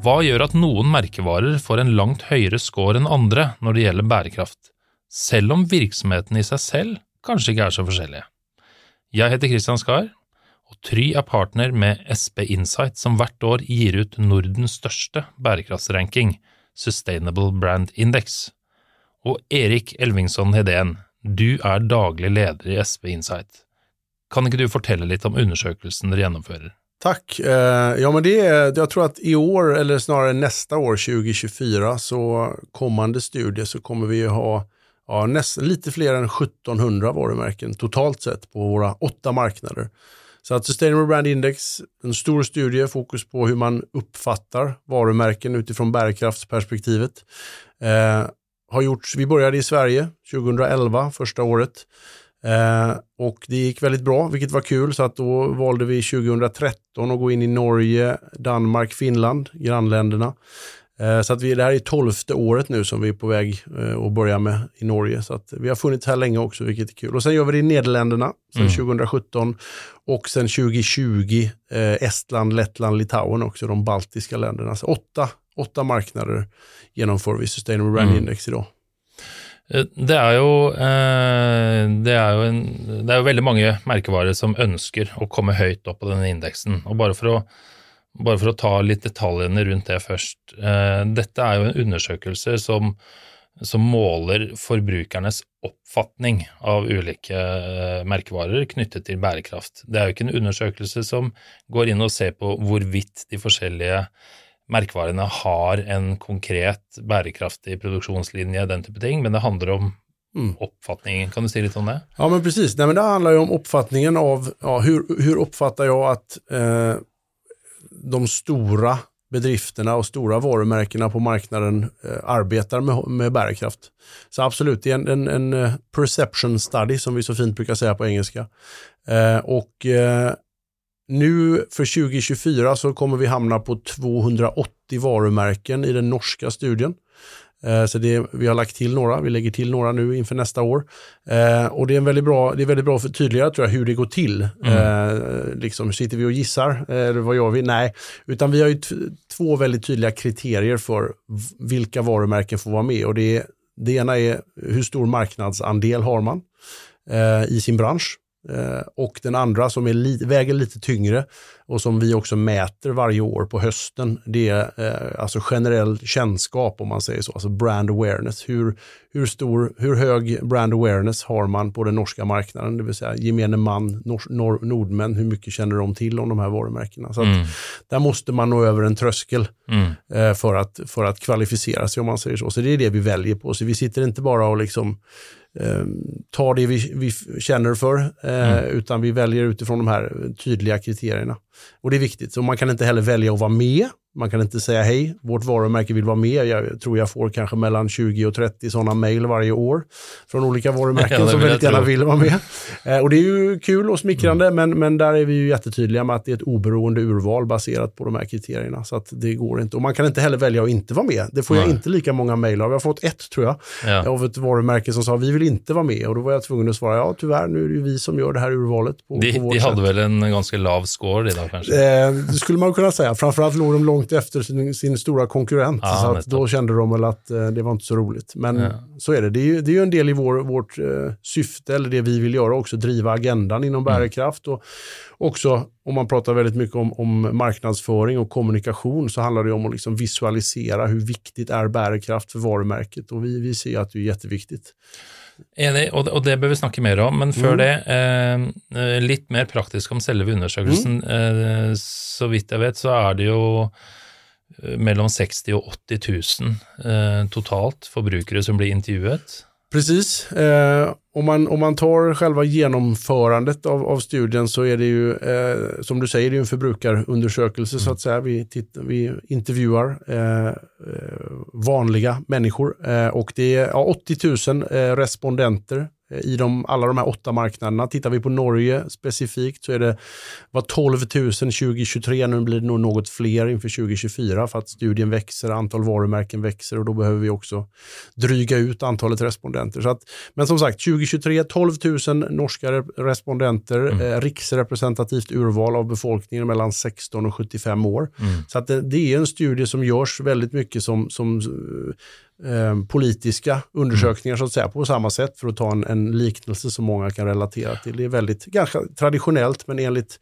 Hva gjør at noen merkevarer får en langt høyere score enn andre når det gjelder bærekraft, selv om virksomhetene i seg selv kanskje ikke er så forskjellige? Jeg heter Christian Skar, og Try er partner med SB Insight, som hvert år gir ut Nordens største bærekraftsranking, Sustainable Brand Index. Og Erik Elvingsson Hedén, du er daglig leder i SB Insight. Kan ikke du fortelle litt om undersøkelsen dere gjennomfører? Tack. Eh, ja, men det är, jag tror att i år, eller snarare nästa år, 2024, så kommande studie så kommer vi ha ja, näst, lite fler än 1700 varumärken totalt sett på våra åtta marknader. Så att Sustainable Brand Index, en stor studie, fokus på hur man uppfattar varumärken utifrån bärkraftsperspektivet. Eh, har gjorts, vi började i Sverige 2011, första året. Eh, och det gick väldigt bra, vilket var kul, så att då valde vi 2013 att gå in i Norge, Danmark, Finland, grannländerna. Eh, så att vi, det här är tolfte året nu som vi är på väg eh, att börja med i Norge. Så att vi har funnits här länge också, vilket är kul. Och sen gör vi det i Nederländerna, sen Mm. 2017 och sen 2020 eh, Estland, Lettland, Litauen också, de baltiska länderna. Så åtta, åtta marknader genomför vi Sustainable Brand Mm. Index idag. Eh, det er jo, eh, det er jo, en, det er jo veldig mange merkevarer som ønsker å komme høyt opp på denne indeksen. Og bare for å, bare for å ta litt detaljene rundt det først. Eh, Dette er jo en undersøkelse som, som måler forbrukernes oppfatning av ulike merkevarer knyttet til bærekraft. Det er jo ikke en undersøkelse som går inn og ser på hvorvidt de forskjellige merkevarene har en konkret bærekraftig produksjonslinje, den type ting, men det handler om Mm. oppfatningen. Kan du si litt om det? Ja, men precis. Nej, men det handlar ju om uppfattningen av ja, hur, hur uppfattar jag att eh, de stora bedrifterna och stora varumärkena på marknaden eh, arbetar med, med bärkraft. Så absolut, det är en, en, en eh, perception study som vi så fint brukar säga på engelska. Eh, och eh, nu för 2024 så kommer vi hamna på 280 varumärken i den norska studien. Eh, Så det, vi har lagt till några, vi lägger till några nu inför nästa år. Eh, och det är, en väldigt bra, det är väldigt bra för tydligare tror jag hur det går till. Eh, liksom, sitter vi och gissar, eh, eller vad gör vi? Nej, utan vi har ju två väldigt tydliga kriterier för vilka varumärken får vara med. Och det, är, det ena är hur stor marknadsandel har man eh, i sin bransch. Eh, och den andra som är li, väger lite tyngre och som vi också mäter varje år på hösten, det är eh, alltså generell kännskap om man säger så, alltså brand awareness. Hur, hur, stor, hur hög brand awareness har man på den norska marknaden, det vill säga gemene man, nor, nor, nordmän, hur mycket känner de till om de här varumärkena? Så Mm. där måste man nå över en tröskel Mm. eh, för, att, för att kvalificera sig om man säger så. Så det är det vi väljer på. Så vi sitter inte bara och liksom tar det vi, vi känner för, eh, Mm. utan vi väljer utifrån de här tydliga kriterierna. Och det är viktigt. Så man kan inte heller välja att vara med. Man kan inte säga hej, vårt varumärke vill vara med. Jag tror jag får kanske mellan 20 och 30 sådana mejl varje år från olika varumärken som väldigt jag gärna vill vara med. Eh, och det är ju kul och smickrande, men, men där är vi ju jättetydliga med att det är ett oberoende urval baserat på de här kriterierna. Så att det går inte. Och man kan inte heller välja att inte vara med. Det får jag Nej. inte lika många mejl av. Jag har fått ett tror jag, Ja. av ett varumärke som sa vi vill inte vara med. Och då var jag tvungen att svara ja tyvärr, nu är det ju vi som gör det här urvalet på, De, på vårt de sätt. hadde vel en ganske lav score, de da, kanskje? Eh, det skulle man kunna säga. Framförallt låg de långt efter sin, sin stora konkurrent. Ja, så att då kände de väl att eh, det var inte så roligt. Men Ja. så är det. Det är ju, det är ju en del i vår, vårt eh, syfte, eller det vi vill göra också, driva agendan inom Mm. bärkraft. Och också, om man pratar väldigt mycket om, om marknadsföring och kommunikation, så handlar det om att liksom visualisera hur viktigt är bärkraft för varumärket. Och vi, vi ser att det är jätteviktigt. Enig, og det, og det bør vi snakke mer om, men før Mm. det, eh, eh, litt mer praktisk om selve undersøkelsen. Eh, så vidt jeg vet, så er det jo eh, mellom 60 og 80 000 eh, totalt forbrukere som blir intervjuet. Precis. Eh, om, man, om man tar själva genomförandet av, av studien så är det ju, eh, som du säger, det är en förbrukarundersökelse så att säga. Vi, tittar, vi intervjuar eh, eh, vanliga människor eh, och det är ja, 80 000 eh, respondenter i de, alla de här åtta marknaderna. Tittar vi på Norge specifikt så är det var 12 000 2023, nu blir det nog något fler inför 2024 för att studien växer, antal varumärken växer och då behöver vi också dryga ut antalet respondenter. Så att, men som sagt, 2023 12 000 norska respondenter, mm. eh, riksrepresentativt urval av befolkningen mellan 16 och 75 år. Mm. Så att det, det, är en studie som görs väldigt mycket som, som eh, politiska undersökningar så att säga på samma sätt för att ta en, en, liknelse som många kan relatera till. Det är väldigt ganska traditionellt men enligt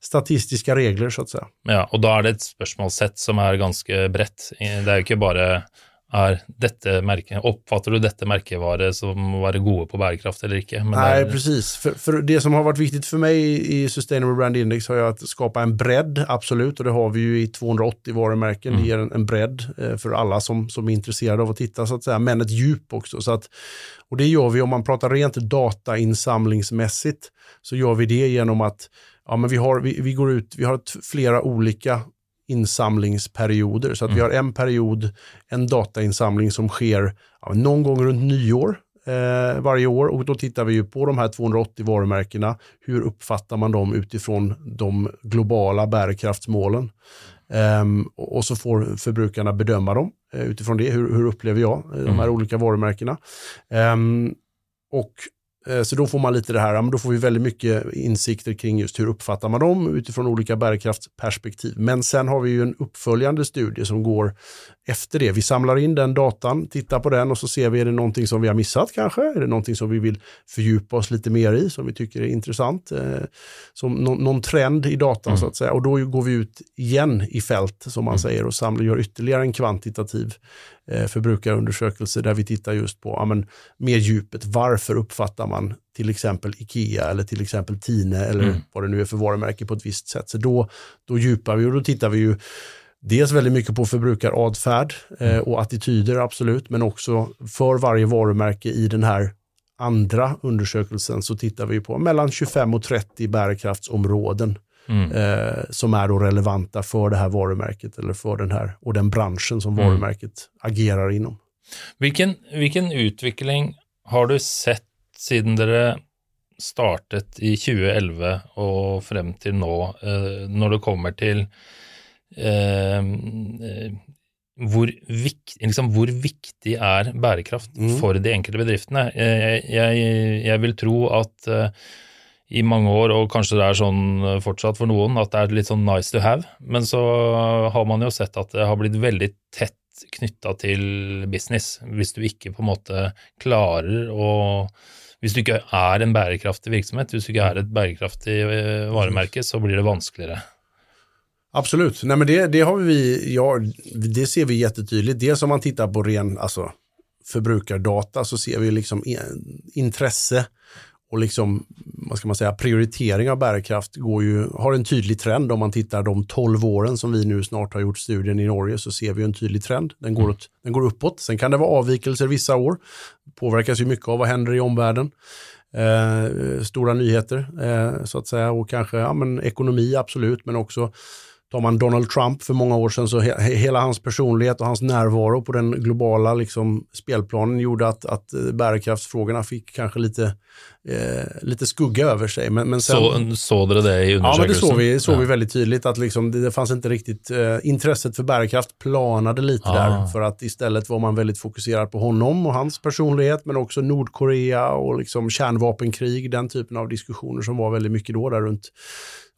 statistiska regler så att säga. Ja, och då är det ett spörsmålssätt som är ganska brett. Det är ju inte bara er dette merket, Oppfatter du dette merkevaret som å være gode på bærekraft eller ikke? Men Nej, det precis. För, för, det som har varit viktigt för mig i Sustainable Brand Index har ju att skapa en bredd, absolut, och det har vi ju i 280 varumärken. Mm. Det ger en, en bredd eh, för alla som, som är intresserade av att titta, så att säga, men ett djup också. Så att, och det gör vi om man pratar rent datainsamlingsmässigt, så gör vi det genom att ja, men vi, har, vi, vi går ut, vi har flera olika insamlingsperioder. Så att mm. vi har en period, en datainsamling som sker ja, någon gång runt nyår eh, varje år och då tittar vi ju på de här 280 varumärkena. Hur uppfattar man dem utifrån de globala bärkraftsmålen? Um, och så får förbrukarna bedöma dem uh, utifrån det. Hur, hur upplever jag uh, de här mm. olika varumärkena? Um, och Eh, så då får man lite det här, då får vi väldigt mycket insikter kring just hur uppfattar man dem utifrån olika bärkraftsperspektiv. Men sen har vi ju en uppföljande studie som går efter det. Vi samlar in den datan, tittar på den och så ser vi, är det någonting som vi har missat kanske? Är det någonting som vi vill fördjupa oss lite mer i, som vi tycker är intressant? Eh, som någon trend i datan mm. så att säga. Och då går vi ut igen i fält, som man mm. säger, och samlar, gör ytterligare en kvantitativ eh, förbrukarundersökelse där vi tittar just på ja, men, mer djupet. Varför uppfattar man till exempel Ikea eller till exempel Tine eller mm. vad det nu är för varumärke på ett visst sätt. Så då, då djupar vi och då tittar vi ju Dels väldigt mycket på förbrukaradfärd eh, mm. och attityder, absolut, men också för varje varumärke i den här andra undersökelsen så tittar vi på mellan 25 och 30 bärkraftsområden mm. eh, som är då relevanta för det här varumärket eller för den här och den branschen som mm. varumärket agerar inom. Vilken, vilken utveckling har du sett sedan det startet i 2011 och fram till nu, eh, när det kommer till Eh, hvor, vik, liksom, hvor, viktig er bærekraft mm. for de enkelte bedriftene? Jeg, jeg, jeg vil tro at uh, i mange år, og kanskje det er sånn eh, fortsatt for noen, at det er litt sånn nice to have. Men så har man jo sett at det har blitt veldig tett knytta til business. Hvis du ikke på en måte klarer å Hvis du ikke er en bærekraftig virksomhet, hvis du ikke er et bærekraftig eh, varemerke, så blir det vanskeligere. Absolut, nej men det, det har vi, ja, det ser vi jättetydligt. Dels om man tittar på ren alltså, förbrukardata så ser vi liksom eh, intresse och liksom, vad ska man säga, prioritering av bärkraft går ju, har en tydlig trend. Om man tittar de 12 åren som vi nu snart har gjort studien i Norge så ser vi en tydlig trend. Den går, åt, den går uppåt. Sen kan det vara avvikelser vissa år. Påverkas ju mycket av vad händer i omvärlden. Eh, stora nyheter eh, så att säga och kanske ja, men ekonomi absolut men också Tar man Donald Trump för många år sedan så he hela hans personlighet och hans närvaro på den globala liksom, spelplanen gjorde att, att eh, bärkraftsfrågorna fick kanske lite, eh, lite skugga över sig. Men, men sen, så, såg det det i undersökelsen? Ja, men det såg vi, såg ja. vi väldigt tydligt att liksom, det, det fanns inte riktigt, eh, intresset för bärkraft planade lite ah. där för att istället var man väldigt fokuserad på honom och hans personlighet men också Nordkorea och liksom kärnvapenkrig, den typen av diskussioner som var väldigt mycket då där runt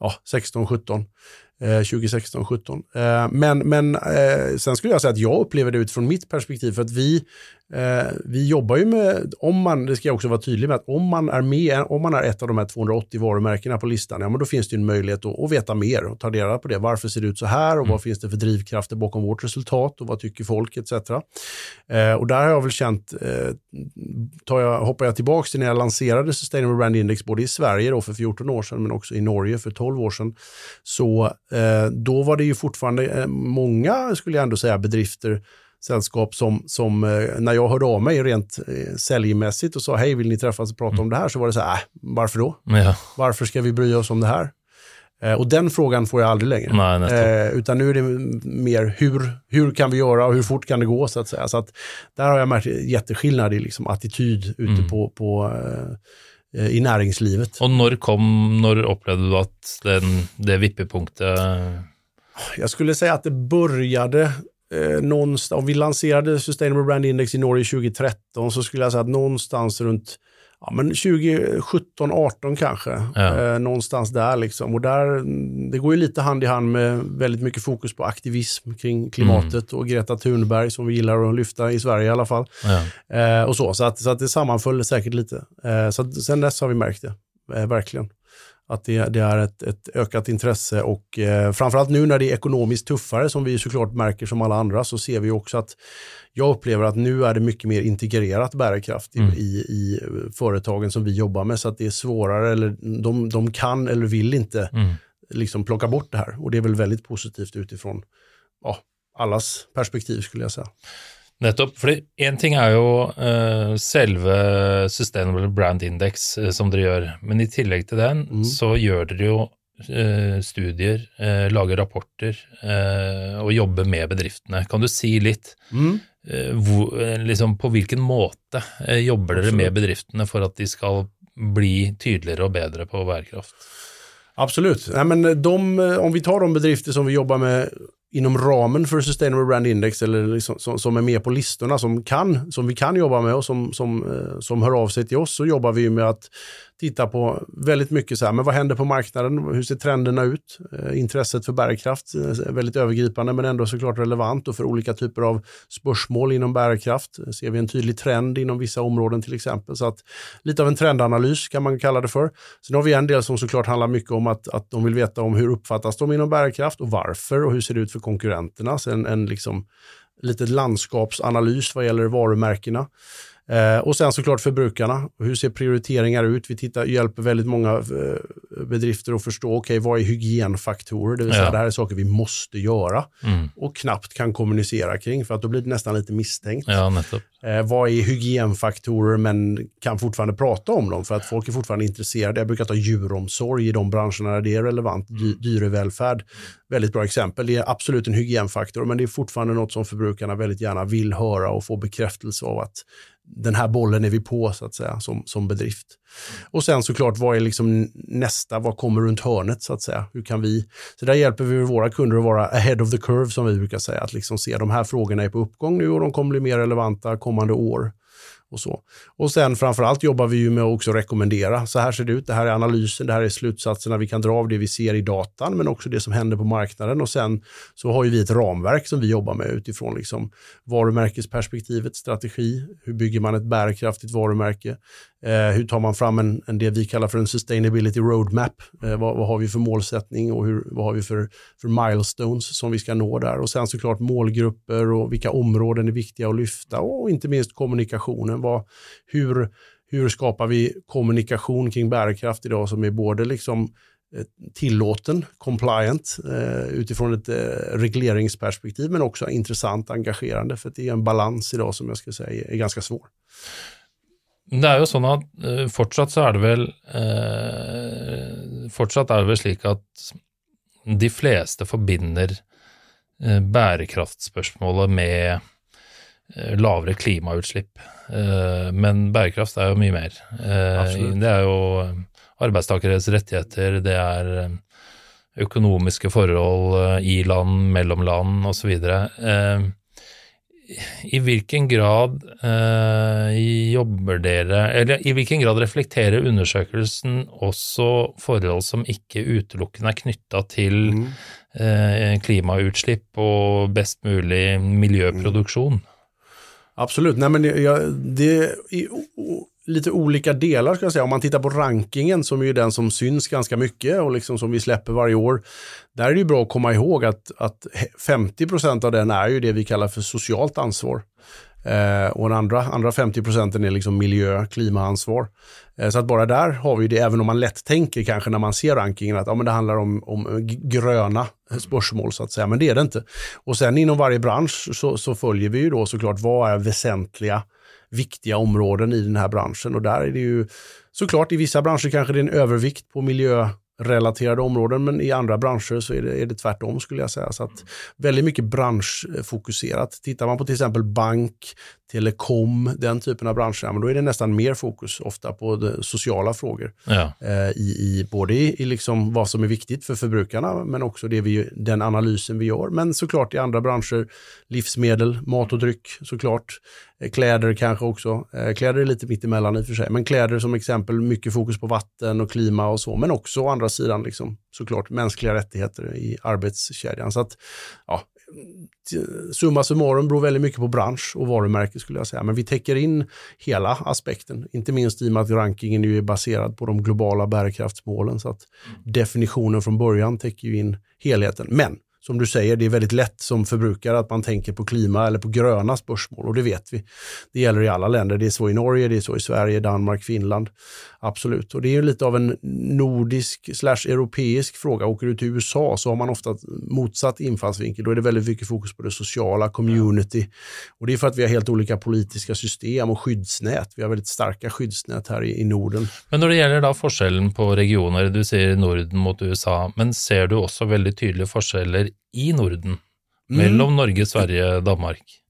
ja, 16, 17. 2016, 17. Men, men eh, sen skulle jag säga att jag upplever det utifrån mitt perspektiv för att vi Eh, vi jobbar ju med, om man, det ska jag också vara tydlig med, att om man är med, om man är ett av de här 280 varumärkena på listan, ja men då finns det en möjlighet att, att veta mer och ta reda på det. Varför ser det ut så här och mm. vad finns det för drivkrafter bakom vårt resultat och vad tycker folk etc. Eh, och där har jag väl känt, eh, tar jag, hoppar jag tillbaka till när jag lanserade Sustainable Brand Index både i Sverige då för 14 år sedan men också i Norge för 12 år sedan. Så eh, då var det ju fortfarande eh, många, skulle jag ändå säga, bedrifter sällskap som, som eh, när jag hörde av mig rent eh, säljmässigt och sa hej, vill ni träffas och prata mm. om det här? Så var det så här, äh, varför då? Ja. Varför ska vi bry oss om det här? Eh, och den frågan får jag aldrig längre. Nej, eh, utan nu är det mer hur, hur kan vi göra och hur fort kan det gå så att säga. Så att där har jag märkt jätteskillnad i liksom attityd ute mm. på, på eh, i näringslivet. Och när kom, när upplevde du att den, det vippepunktet? Jag skulle säga att det började eh, någonstans, om vi lanserade Sustainable Brand Index i Norge 2013 så skulle jag säga att någonstans runt ja, men 2017, 18 kanske. Ja. Eh, någonstans där liksom. Och där, det går ju lite hand i hand med väldigt mycket fokus på aktivism kring klimatet mm. och Greta Thunberg som vi gillar att lyfta i Sverige i alla fall. Ja. Eh, och så, så att, så att det sammanföll säkert lite. Eh, så att, sen dess har vi märkt det, eh, verkligen att det, det är ett, ett, ökat intresse och eh, framförallt nu när det är ekonomiskt tuffare som vi såklart märker som alla andra så ser vi också att jag upplever att nu är det mycket mer integrerat bärkraft mm. i, i företagen som vi jobbar med så att det är svårare eller de, de kan eller vill inte mm. liksom plocka bort det här och det är väl väldigt positivt utifrån ja, allas perspektiv skulle jag säga. Nettopp. for én ting er jo uh, selve Sustainable Brand Index, uh, som dere gjør. Men i tillegg til den, mm. så gjør dere jo uh, studier, lager rapporter og jobber med bedriftene. Kan du si litt mm. hvor, liksom, på hvilken måte jobber dere med bedriftene for at de skal bli tydeligere og bedre på bærekraft? Absolut. Nej, men de, om vi tar de bedrifter som vi jobbar med inom ramen för Sustainable Brand Index eller liksom, som, som, är med på listorna som, kan, som vi kan jobba med och som, som, eh, som hör av sig till oss så jobbar vi med att titta på väldigt mycket så här, men vad händer på marknaden? Hur ser trenderna ut? Eh, intresset för bärkraft är väldigt övergripande men ändå såklart relevant och för olika typer av spörsmål inom bärkraft eh, ser vi en tydlig trend inom vissa områden till exempel. Så att lite av en trendanalys kan man kalla det för. Sen har vi en del som såklart handlar mycket om att, att de vill veta om hur uppfattas de inom bärkraft och varför och hur ser det ut för konkurrenterna. Så en, en liksom lite landskapsanalys vad gäller varumärkena. Eh, och sen såklart förbrukarna. Hur ser prioriteringar ut? Vi tittar, hjälper väldigt många eh, bedrifter att förstå, okej, okay, vad är hygienfaktorer? Det vill säga, ja. det här är saker vi måste göra mm. och knappt kan kommunicera kring, för att då blir det nästan lite misstänkt. Ja, eh, vad är hygienfaktorer, men kan fortfarande prata om dem, för att folk är fortfarande intresserade. Jag brukar ta djuromsorg i de branscherna där det är relevant. Dy dyrevälfärd, väldigt bra exempel. Det är absolut en hygienfaktor, men det är fortfarande något som förbrukarna väldigt gärna vill höra och få bekräftelse av att den här bollen är vi på så att säga som, som bedrift. Och sen såklart, vad är liksom nästa, vad kommer runt hörnet så att säga? Hur kan vi, så där hjälper vi våra kunder att vara ahead of the curve som vi brukar säga, att liksom se de här frågorna är på uppgång nu och de kommer bli mer relevanta kommande år och så. Och sen framförallt jobbar vi ju med att också rekommendera. Så här ser det ut, det här är analysen, det här är slutsatserna vi kan dra av det vi ser i datan, men också det som händer på marknaden. Och sen så har ju vi ett ramverk som vi jobbar med utifrån liksom varumärkesperspektivet, strategi, hur bygger man ett bärkraftigt varumärke, Eh, hur tar man fram en, en, det vi kallar för en sustainability roadmap? Eh, vad, vad, har vi för målsättning och hur, vad har vi för, för milestones som vi ska nå där? Och sen såklart målgrupper och vilka områden är viktiga att lyfta och inte minst kommunikationen. Vad, hur, hur skapar vi kommunikation kring bärkraft idag som är både liksom eh, tillåten, compliant, eh, utifrån ett regleringsperspektiv, men också intressant, engagerande, för det är en balans idag som jag skulle säga är ganska svår. Det er jo sånn at uh, fortsatt så er det vel uh, Fortsatt er det vel slik at de fleste forbinder uh, bærekraftspørsmålet med lavere klimautslipp. men bærekraft er jo mye mer. det er jo arbeidstakeres rettigheter, det er økonomiske forhold i land, mellom land osv. Uh, i hvilken grad eh, jobber dere Eller i hvilken grad reflekterer undersøkelsen også forhold som ikke utelukkende er knytta til mm. eh, klimautslipp og best mulig miljøproduksjon? Mm. Absolut, nej men jag, det, lite olika delar ska jag säga. Om man tittar på rankingen som är den som syns ganska mycket och liksom som vi släpper varje år. Där är det ju bra att komma ihåg att, att 50% av den är ju det vi kallar för socialt ansvar. Eh, och den andra, andra 50 procenten är liksom miljö, klimaansvar. Eh, så att bara där har vi det, även om man lätt tänker kanske när man ser rankingen att ja, men det handlar om, om gröna spörsmål så att säga, men det är det inte. Och sen inom varje bransch så, så följer vi ju då såklart vad är väsentliga viktiga områden i den här branschen. Och där är det ju såklart i vissa branscher kanske det är en övervikt på miljö relaterade områden, men i andra branscher så är det, är det tvärtom skulle jag säga. Så att väldigt mycket branschfokuserat. Tittar man på till exempel bank, telekom, den typen av branscher, men då är det nästan mer fokus ofta på sociala frågor. Ja. Eh, i, i, både i, i liksom vad som är viktigt för förbrukarna, men också det vi, den analysen vi gör. Men såklart i andra branscher, livsmedel, mat och dryck såklart. Eh, kläder kanske också. Eh, kläder är lite mitt emellan i och för sig, men kläder som exempel, mycket fokus på vatten och klima och så, men också andra sidan liksom, såklart mänskliga rättigheter i arbetskedjan. Så att, ja, summa summarum beror väldigt mycket på bransch och varumärke skulle jag säga. Men vi täcker in hela aspekten, inte minst i och med att rankingen är baserad på de globala bärkraftsmålen. Så att definitionen från början täcker ju in helheten. Men som du säger, det är väldigt lätt som förbrukare att man tänker på klima eller på gröna spörsmål och det vet vi. Det gäller i alla länder. Det är så i Norge, det är så i Sverige, Danmark, Finland. Absolut. Och det är ju lite av en nordisk slash europeisk fråga. Åker du till USA så har man ofta motsatt infallsvinkel. Då är det väldigt mycket fokus på det sociala, community. Och det är för att vi har helt olika politiska system och skyddsnät. Vi har väldigt starka skyddsnät här i, i Norden. Men när det gäller då skillnaden på regioner, du säger Norden mot USA, men ser du också väldigt tydliga skillnader i Norden? Mm. Mellan Norge, Sverige, Danmark?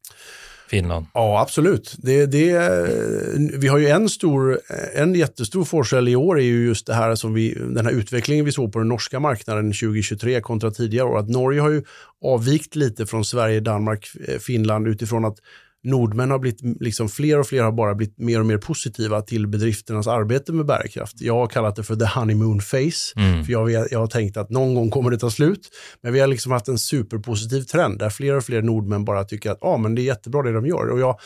Finland? Ja, absolut. Det, det, vi har ju en stor, en jättestor forskel i år är ju just det här som vi, den här utvecklingen vi såg på den norska marknaden 2023 kontra tidigare år. Att Norge har ju avvikt lite från Sverige, Danmark, Finland utifrån att nordmän har blivit, liksom fler och fler har bara blivit mer och mer positiva till bedrifternas arbete med bärkraft. Jag har kallat det för the honeymoon face, mm. för jag, jag har tänkt att någon gång kommer det ta slut. Men vi har liksom haft en superpositiv trend där fler och fler nordmän bara tycker att ah, men det är jättebra det de gör. Och jag,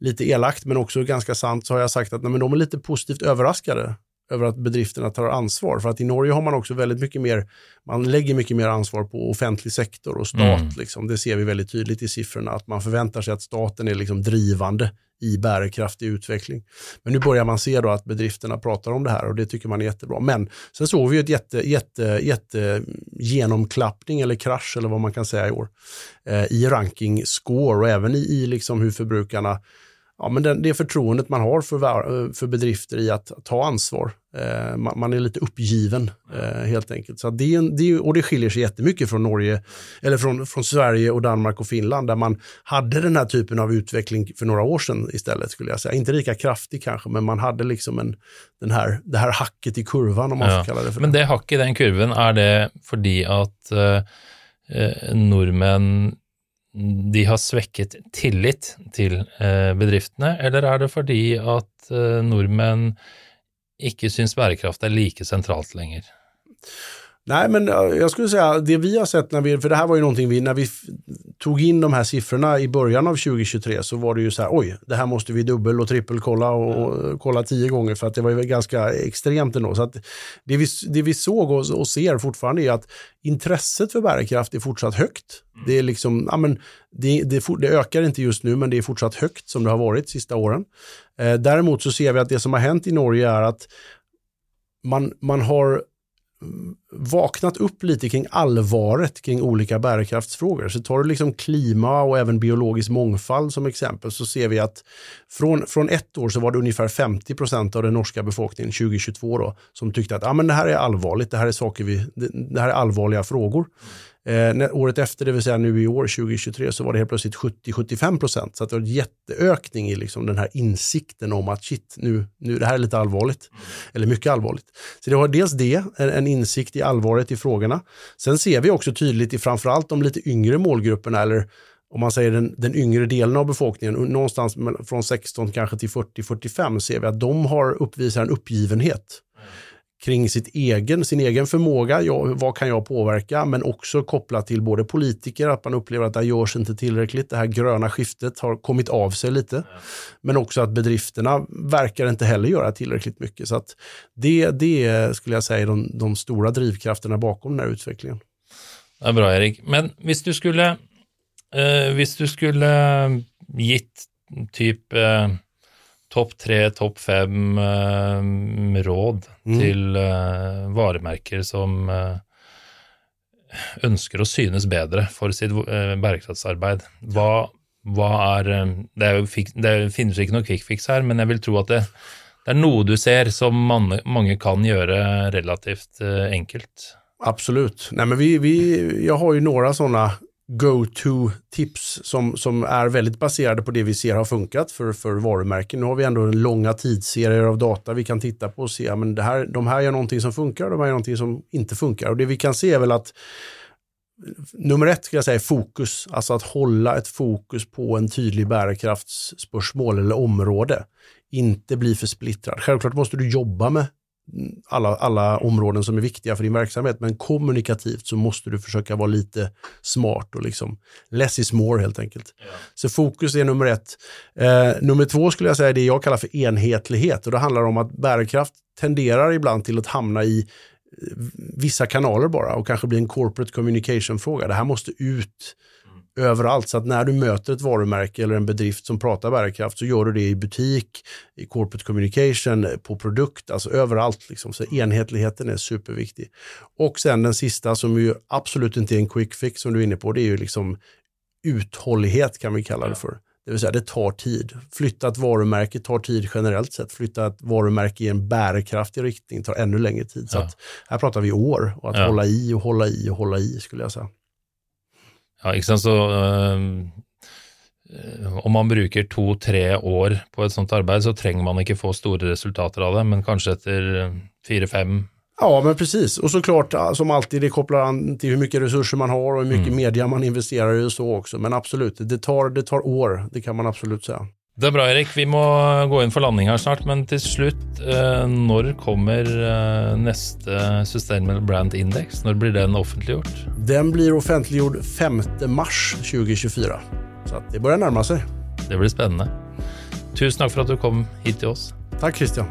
lite elakt men också ganska sant så har jag sagt att nej, men de är lite positivt överraskade över att bedrifterna tar ansvar. För att i Norge har man också väldigt mycket mer, man lägger mycket mer ansvar på offentlig sektor och stat. Mm. Liksom. Det ser vi väldigt tydligt i siffrorna, att man förväntar sig att staten är liksom drivande i bärkraftig utveckling. Men nu börjar man se då att bedrifterna pratar om det här och det tycker man är jättebra. Men sen såg vi ett jätte, jätte, jätte genomklappning eller krasch eller vad man kan säga i år eh, i ranking score och även i, i liksom hur förbrukarna ja, men det, det förtroendet man har för, för bedrifter i att ta ansvar. Eh, man, man, är lite uppgiven eh, helt enkelt. Så det, det, och det skiljer sig jättemycket från Norge, eller från, från Sverige och Danmark och Finland där man hade den här typen av utveckling för några år sedan istället skulle jag säga. Inte lika kraftig kanske, men man hade liksom en, den här, det här hacket i kurvan om man ja. ska kalla det för Men det hacket i den kurvan, är det för att eh, eh norrmän de har svekket tillit til eh, bedriftene, eller er det fordi at eh, nordmenn ikke syns bærekraft er like sentralt lenger? Nej, men jag skulle säga det vi har sett när vi, för det här var ju någonting vi, när vi tog in de här siffrorna i början av 2023 så var det ju så här, oj, det här måste vi dubbel och trippelkolla och, och kolla tio gånger för att det var ju ganska extremt ändå. Så att det vi, det vi såg och, och ser fortfarande är att intresset för bärkraft är fortsatt högt. Det är liksom, ja men det, det, det, ökar inte just nu, men det är fortsatt högt som det har varit de sista åren. Eh, däremot så ser vi att det som har hänt i Norge är att man, man har vaknat upp lite kring allvaret kring olika bärkraftsfrågor. Så tar du liksom klima och även biologisk mångfald som exempel så ser vi att från, från ett år så var det ungefär 50 procent av den norska befolkningen 2022 då, som tyckte att ah, men det här är allvarligt, det här är saker vi, det, det här är allvarliga frågor. Eh, när, året efter, det vill säga nu i år 2023, så var det helt plötsligt 70-75 procent. Så att det var en jätteökning i liksom den här insikten om att shit, nu, nu det här är lite allvarligt. Eller mycket allvarligt. Så det var dels det, en, en, insikt i allvaret i frågorna. Sen ser vi också tydligt i framförallt de lite yngre målgrupperna, eller om man säger den, den yngre delen av befolkningen, någonstans från 16 kanske till 40-45, ser vi att de har uppvisar en uppgivenhet kring sitt egen, sin egen förmåga, ja, vad kan jag påverka, men också kopplat till både politiker, att man upplever att det görs inte tillräckligt, det här gröna skiftet har kommit av sig lite, ja. men också att bedrifterna verkar inte heller göra tillräckligt mycket. Så att det, det skulle jag säga är de, de stora drivkrafterna bakom den här utvecklingen. Det är bra Erik, men om du skulle, eh, du skulle gitt typ eh, topp tre, topp fem eh, råd mm. til eh, varemerker som eh, ønsker å synes bedre for sitt eh, bærekraftsarbeid. Hva, hva er eh, det, jo, det finnes ikke noe quick fix her, men jeg vil tro at det, det är något du ser som man, många kan göra relativt eh, enkelt. Absolut. Nej, men vi, vi, jag har ju några sådana go-to-tips som, som är väldigt baserade på det vi ser har funkat för, för varumärken. Nu har vi ändå en långa tidsserier av data vi kan titta på och se, men det här, de här gör någonting som funkar och de här gör någonting som inte funkar. Och det vi kan se är väl att nummer ett ska jag säga är fokus, alltså att hålla ett fokus på en tydlig bärkraftsspörsmål eller område. Inte bli för splittrad. Självklart måste du jobba med alla, alla områden som är viktiga för din verksamhet, men kommunikativt så måste du försöka vara lite smart och liksom less is more helt enkelt. Ja. Så fokus är nummer ett. Eh, nummer två skulle jag säga är det jag kallar för enhetlighet och det handlar om att bärkraft tenderar ibland till att hamna i vissa kanaler bara och kanske bli en corporate communication-fråga. Det här måste ut. Överallt så att när du möter ett varumärke eller en bedrift som pratar bärkraft så gör du det i butik, i corporate communication, på produkt, alltså överallt. Liksom. Så enhetligheten är superviktig. Och sen den sista som ju absolut inte är en quick fix som du är inne på, det är ju liksom uthållighet kan vi kalla det för. Det vill säga det tar tid. Flytta ett varumärke tar tid generellt sett. Flytta ett varumärke i en bärkraftig riktning tar ännu längre tid. Så ja. att, här pratar vi år och att ja. hålla i och hålla i och hålla i skulle jag säga. Ja, ikke så um, Om man bruker to-tre år på ett sånt arbete så trenger man inte få stora resultat av det, men kanske efter fyra, fem Ja, men precis. Och såklart, som alltid, det kopplar an till hur mycket resurser man har och hur mycket mm. media man investerar i och så också. Men absolut, det tar, det tar år, det kan man absolut säga. Det är bra Erik, vi må gå in för landning här snart, men till slut, eh, när kommer eh, nästa Sustainable Brand Index? När blir den offentliggjord? Den blir offentliggjord 5 mars 2024. Så det börjar närma sig. Det blir spännande. Tusen tack för att du kom hit till oss. Tack Christian.